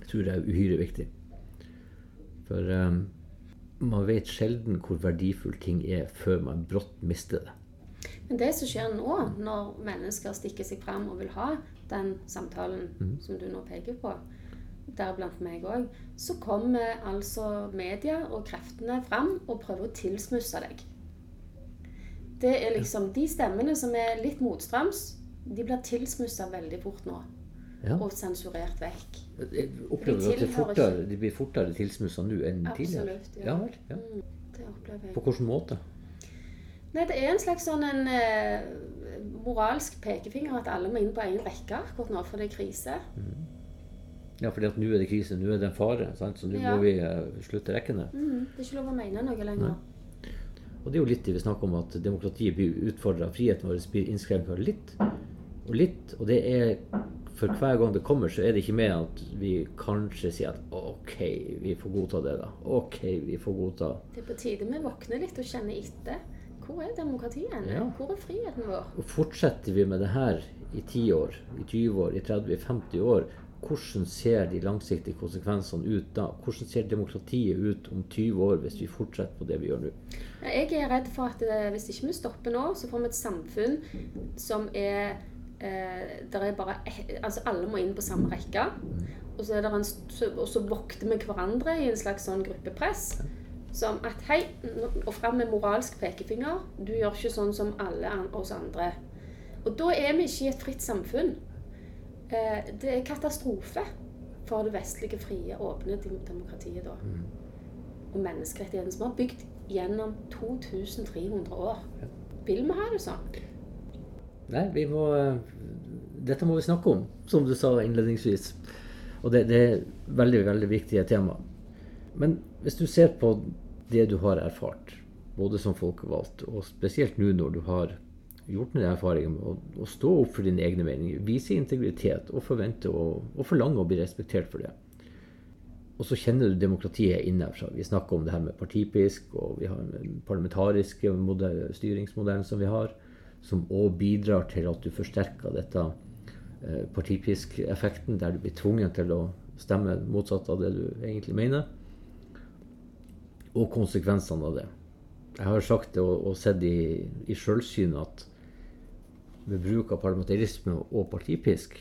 tror jeg er uhyre viktig. For um, man vet sjelden hvor verdifull ting er før man brått mister det. Men det som skjer nå, når mennesker stikker seg fram og vil ha den samtalen som du nå peker på, deriblant meg òg, så kommer altså media og kreftene fram og prøver å tilsmusse deg. Det er liksom De stemmene som er litt motstrøms, de blir tilsmussa veldig fort nå. Ja. Og sensurert vekk. Jeg opplever De at det fortere, de blir fortere tilsmussa nå enn tidligere. Absolutt. Ja vel. Ja. Mm. På hvilken måte? Nei, det er en slags sånn en eh, moralsk pekefinger at alle må inn på én rekke akkurat nå, for det er krise. Ja, fordi at nå er det krise, nå er det en fare. Sant? Så nå Ja. må vi uh, slutte rekkene. Mm, det er ikke lov å mene noe lenger. Og det er jo litt det vi snakker om, at demokratiet blir utfordra. Friheten vår blir innskrenka litt og litt. Og det er for hver gang det kommer, så er det ikke mer at vi kanskje sier at OK, vi får godta det, da. OK, vi får godta Det er på tide vi våkner litt og kjenner etter. Hvor er demokratiet? Ja. Hvor er friheten vår? Og fortsetter vi med det her i 10 år, i 20 år, i 30, i 50 år, hvordan ser de langsiktige konsekvensene ut da? Hvordan ser demokratiet ut om 20 år hvis vi fortsetter på det vi gjør nå? Jeg er redd for at eh, hvis ikke vi stopper nå, så får vi et samfunn som er eh, er bare Altså alle må inn på samme rekke. Og så, det en, så, og så vokter vi hverandre i en slags sånn gruppepress. Som at hei, og fram med moralsk pekefinger. Du gjør ikke sånn som alle an oss andre. Og da er vi ikke i et fritt samfunn. Eh, det er katastrofe for det vestlige, frie, åpne demokratiet da. Og menneskerettighetene som har bygd gjennom 2300 år. Vil vi ha det sånn? Nei, vi må eh, Dette må vi snakke om, som du sa innledningsvis. Og det, det er veldig, veldig viktige tema. Men hvis du ser på det du har erfart, både som folkevalgt, og spesielt nå når du har gjort den erfaringen med å, å stå opp for dine egne meninger, vise integritet og forvente og, forlange å bli respektert for det. Og så kjenner du demokratiet innenfra. Vi snakker om det her med partipisk, og vi har den parlamentariske modell, styringsmodellen som vi har, som òg bidrar til at du forsterker dette eh, partipisk-effekten, der du blir tvungen til å stemme motsatt av det du egentlig mener. Og konsekvensene av det. Jeg har sagt det og sett i, i sjølsyn at ved bruk av parlamentarisme og partipisk,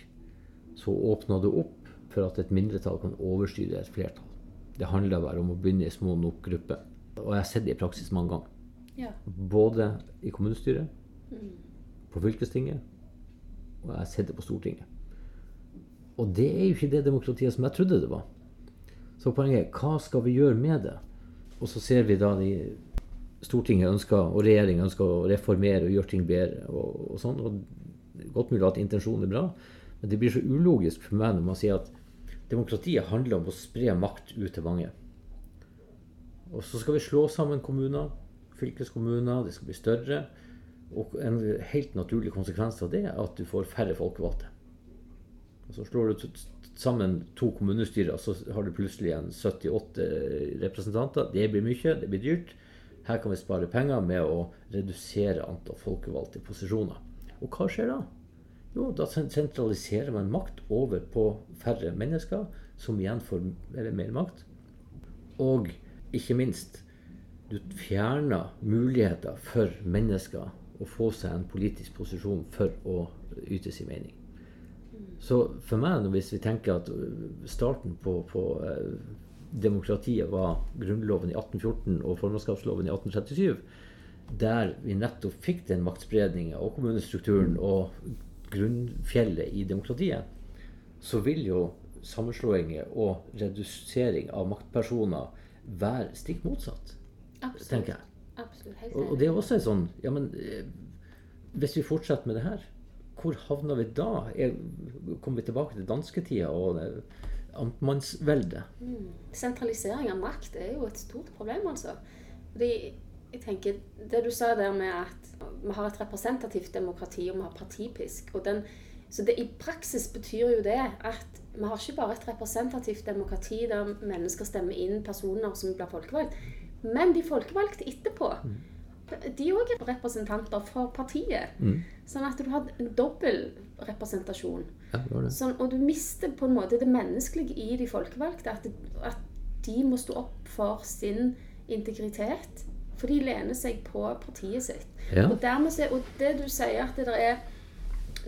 så åpna det opp for at et mindretall kan overstyre et flertall. Det handler bare om å begynne i små nok grupper. Og jeg har sett det i praksis mange ganger. Ja. Både i kommunestyret, på fylkestinget, og jeg har sett det på Stortinget. Og det er jo ikke det demokratiet som jeg trodde det var. Så poenget er hva skal vi gjøre med det? og så ser vi da de Stortinget ønsker, og regjeringen ønsker å reformere og gjøre ting bedre. og, og sånn, og Godt mulig at intensjonen er bra, men det blir så ulogisk for meg når man sier at demokratiet handler om å spre makt ut til mange. Og så skal vi slå sammen kommuner, fylkeskommuner, det skal bli større. Og en helt naturlig konsekvens av det er at du får færre folkevalgte. Og så slår du sammen to kommunestyrer, så har du plutselig en 78 representanter. Det blir mye, det blir dyrt. Her kan vi spare penger med å redusere antall folkevalgte posisjoner. Og hva skjer da? Jo, da sentraliserer man makt over på færre mennesker, som igjen får mer makt. Og ikke minst, du fjerner muligheter for mennesker å få seg en politisk posisjon for å yte sin mening. Så for meg, hvis vi tenker at starten på, på eh, demokratiet var Grunnloven i 1814 og formannskapsloven i 1837, der vi nettopp fikk den maktspredninga og kommunestrukturen og grunnfjellet i demokratiet, så vil jo sammenslåinger og redusering av maktpersoner være stikk motsatt. Absolutt. tenker jeg. Absolutt, og, og, det er også en sånn ja, men eh, Hvis vi fortsetter med det her, hvor havner vi da? Er, kommer vi tilbake til dansketida og amtmannsveldet? Mm. Sentralisering av makt er jo et stort problem, altså. Fordi jeg tenker, Det du sa der med at vi har et representativt demokrati og vi har partipisk og den, så det, I praksis betyr jo det at vi har ikke bare et representativt demokrati der mennesker stemmer inn personer som blir folkevalgt, men de folkevalgte etterpå. Mm. De òg er representanter for partiet. Mm. Sånn at du har en dobbel representasjon. Ja, sånn, og du mister på en måte det menneskelige i de folkevalgte. At, at de må stå opp for sin integritet. For de lener seg på partiet sitt. Ja. Og, dermed, og det du sier at det er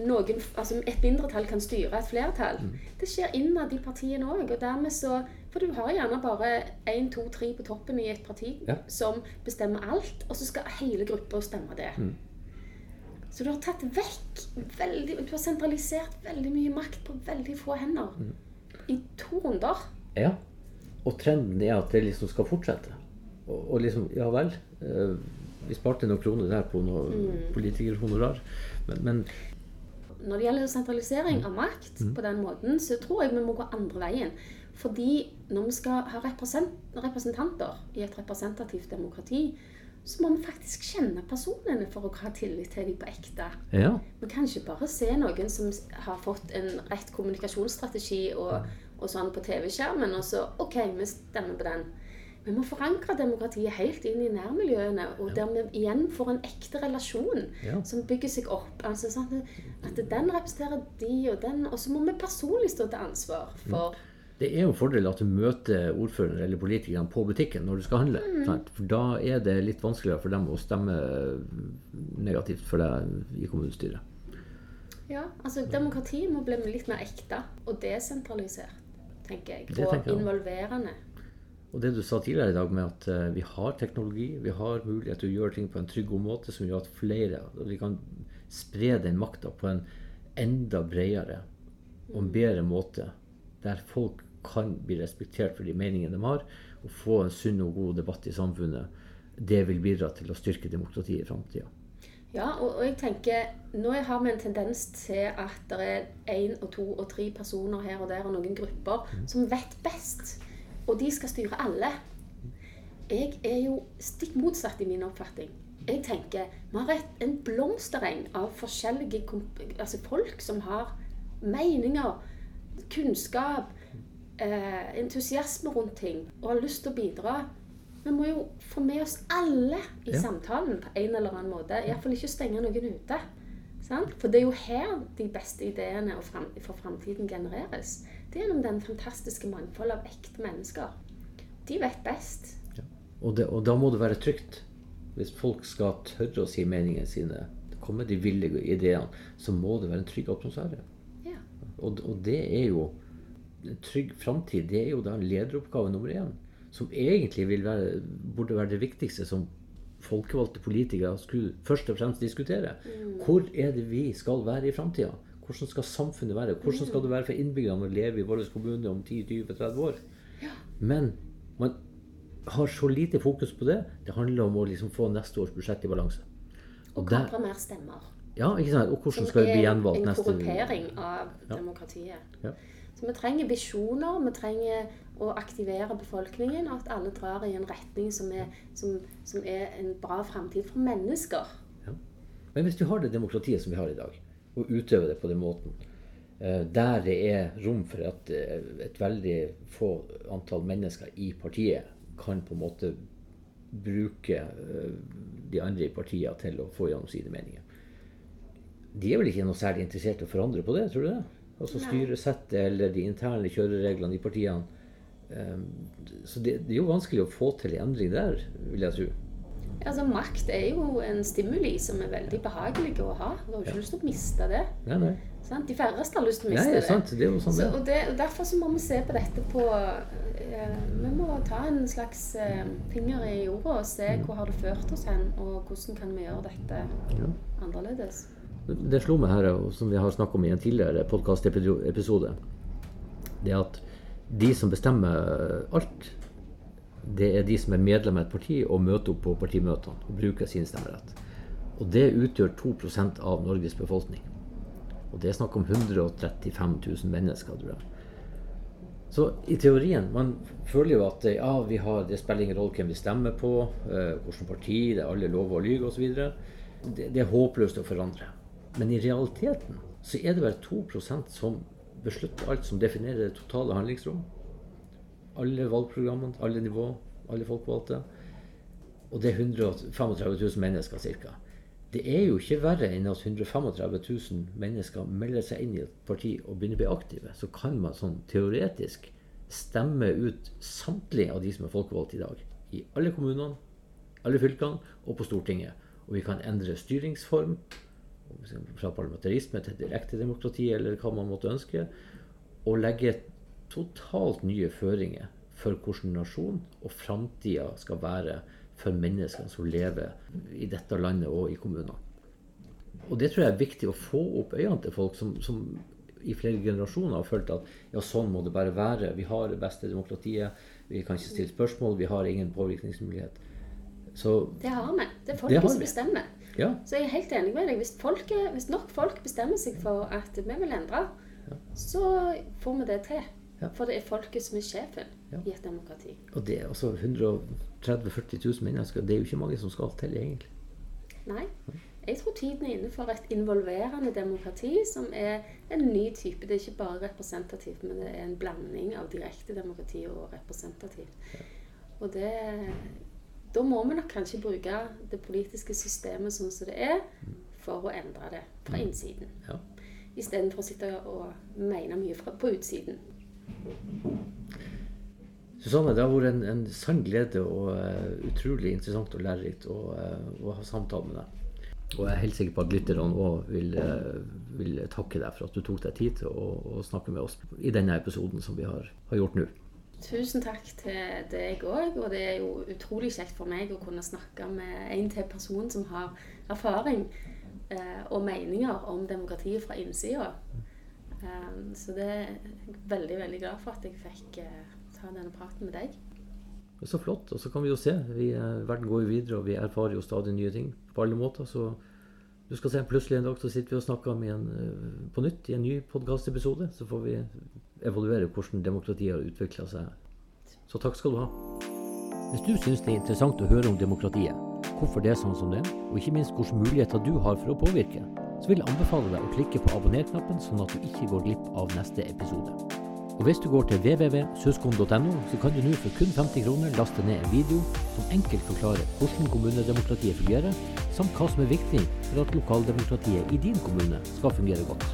noen, altså et mindretall kan styre et flertall. Mm. Det skjer innad i partiene òg. Og dermed så For du har gjerne bare én, to, tre på toppen i et parti ja. som bestemmer alt, og så skal hele gruppa stemme det. Mm. Så du har tatt vekk veldig Du har sentralisert veldig mye makt på veldig få hender. Mm. I to runder. Ja. Og trenden er at det liksom skal fortsette. Og, og liksom, ja vel. Eh, vi sparte noen kroner der på noe mm. politikerhonorar. Men, men når det gjelder sentralisering av makt mm. på den måten, så tror jeg vi må gå andre veien. Fordi når vi skal ha representanter i et representativt demokrati, så må vi faktisk kjenne personene for å ha tillit til dem på ekte. Ja. Vi kan ikke bare se noen som har fått en rett kommunikasjonsstrategi og, og sånn på TV-skjermen, og så OK, vi stemmer på den. Vi må forankre demokratiet helt inn i nærmiljøene, og der vi igjen får en ekte relasjon ja. som bygger seg opp. Altså sånn At den representerer de og den, og så må vi personlig stå til ansvar for mm. Det er jo en fordel at du møter ordføreren eller politikerne på butikken når du skal handle. Mm. For da er det litt vanskeligere for dem å stemme negativt for deg i kommunestyret. Ja, altså demokratiet må bli litt mer ekte og desentralisert, tenker jeg. Og tenker jeg. involverende. Og det du sa tidligere i dag med at uh, vi har teknologi, vi har mulighet til å gjøre ting på en trygg god måte som gjør at flere og Vi kan spre den makta på en enda bredere og en bedre måte, der folk kan bli respektert for de meningene de har, og få en sunn og god debatt i samfunnet. Det vil bidra til å styrke demokratiet i framtida. Ja, og, og, jeg tenker nå har vi en tendens til at det er én og to og tre personer her og der og noen grupper mm. som vet best og de skal styre alle. Jeg er jo stikk motsatt i min oppfatning. Jeg tenker vi har et, en blomstereng av forskjellige altså folk som har meninger, kunnskap, eh, entusiasme rundt ting og har lyst til å bidra. Vi må jo få med oss alle i ja. samtalen på en eller annen måte. Iallfall ikke stenge noen ute. Sant? For det er jo her de beste ideene for framtiden genereres. Det er gjennom den fantastiske mangfoldet av ekte mennesker. De vet best. Ja. Og, det, og, da må det være trygt. Hvis folk skal tørre å si meningene sine, komme de ville ideene, så må det være en trygg atmosfære. Ja. Og, og, det er jo en trygg framtid. Det er jo da lederoppgave nummer én. Som egentlig være, burde være det viktigste som folkevalgte politikere skulle først og fremst diskutere. Mm. Hvor er det vi skal være i framtida? Hvordan skal samfunnet være? Hvordan skal det være for innbyggerne å leve i vår kommune om 10-20-30 år? Men man har så lite fokus på det. Det handler om å liksom få neste års budsjett i balanse. Og kapre mer stemmer. Ja, ikke sant? Og hvordan skal det bli gjenvalgt neste år? En korrupering av demokratiet. Ja. Så vi trenger visjoner. Vi trenger å aktivere befolkningen. At alle drar i en retning som er, som, som er en bra framtid for mennesker. Ja. Men hvis du har det demokratiet som vi har i dag, og utøve det på den måten, eh, der det er rom for at eh, et veldig få antall mennesker i partiet kan på en måte bruke eh, de andre i partiene til å få gjennom sine meninger. De er vel ikke noe særlig interessert i å forandre på det, tror du det? Altså styresettet eller de interne kjørereglene i partiene. Så det, det, er jo vanskelig å få til en endring der, vil jeg tro. Altså, Makt er jo en stimuli som er veldig behagelig å ha. Du har jo ikke ja. lyst til å miste det. Nei, nei. De færreste har lyst til å miste nei, det. Sant. det, sånn så, og, det og Derfor så må vi se på dette på eh, Vi må ta en slags eh, finger i jorda og se mm. hvor har det ført oss hen, og hvordan kan vi gjøre dette ja. annerledes. Det slo meg her, som vi har snakket om i en tidligere podkastepisode, det at de som bestemmer alt, det er de som er medlem av et parti og møter opp på partimøtene og bruker sin stemmerett. Og det utgjør 2% av Norges befolkning. Og det er snakk om 135 000 mennesker, tror jeg. Så i teorien Man føler jo at ja, vi har, det spiller ingen rolle hvem vi stemmer på, eh, hvilket parti, det er alle lover og lyver osv. Det, det er håpløst å forandre. Men i realiteten så er det bare 2% som beslutter alt som definerer det totale handlingsrom. Alle valgprogrammene, alle nivå, alle folkevalgte. Og det er 135 000 mennesker ca. Det er jo ikke verre enn at 135 000 mennesker melder seg inn i et parti og begynner å bli aktive. Så kan man sånn teoretisk stemme ut samtlige av de som er folkevalgte i dag. I alle kommunene, alle fylkene og på Stortinget. Og vi kan endre styringsform fra parlamentarisme til direkte demokrati, eller hva man måtte ønske. Og legge totalt nye føringer for hvordan nasjon og framtida skal være for menneskene som lever i dette landet og i kommunene. Og det tror jeg er viktig å få opp øynene til folk som, som i flere generasjoner har følt at ja, sånn må det bare være. Vi har det beste demokratiet. Vi kan ikke stille spørsmål. Vi har ingen påvirkningsmulighet. Så, det har vi. Det er folket som bestemmer. Ja. Så jeg er helt enig med deg. Hvis, folket, hvis, nok folk bestemmer seg for at vi vil endre, ja. så får vi det til. Ja. For det er folket som er sjefen ja. i et demokrati. Og det er altså 130 000-40 000 mennesker. Det er jo ikke mange som skal til, egentlig. Nei. Jeg tror tiden er inne for et involverende demokrati som er en ny type. Det er ikke bare representativt, men det er en blanding av direkte demokrati og representativt. Ja. Og det Da må vi nok kanskje bruke det politiske systemet sånn som det er, for å endre det fra mm. innsiden. Ja. Istedenfor å sitte og mene mye fra, på utsiden. Susanne, det har vært en, en sann glede og uh, utrolig interessant og lærerikt å, uh, å, ha samtale med deg. Og jeg er helt sikker på at lytterne òg vil, uh, vil, takke deg for at du tok deg tid til å, å, snakke med oss i denne episoden som vi har, har gjort nå. Tusen takk til deg òg. Og det er jo utrolig kjekt for meg å kunne snakke med en til person som har erfaring og meninger om demokratiet fra innsida. Um, så det er jeg veldig, veldig glad for at jeg fikk uh, ta denne praten med deg. Det så flott. Og så kan vi jo se. Vi, uh, verden går jo videre, og vi erfarer jo stadig nye ting på alle måter. Så du skal se, plutselig en dag så sitter vi og snakker om igjen uh, på nytt i en ny podkastepisode. Så får vi evaluere hvordan demokratiet har utvikla seg. Så takk skal du ha. Hvis du syns det er interessant å høre om demokratiet, hvorfor det er sånn som det er, og ikke minst hvilke muligheter du har for å påvirke, så vil jeg anbefale deg å klikke på abonner-knappen, sånn at du ikke går glipp av neste episode. Og hvis du går til www.søskon.no, så kan du nå for kun 50 kroner laste ned en video som enkelt forklarer hvordan kommunedemokratiet fungerer, samt hva som er viktig for at lokaldemokratiet i din kommune skal fungere godt.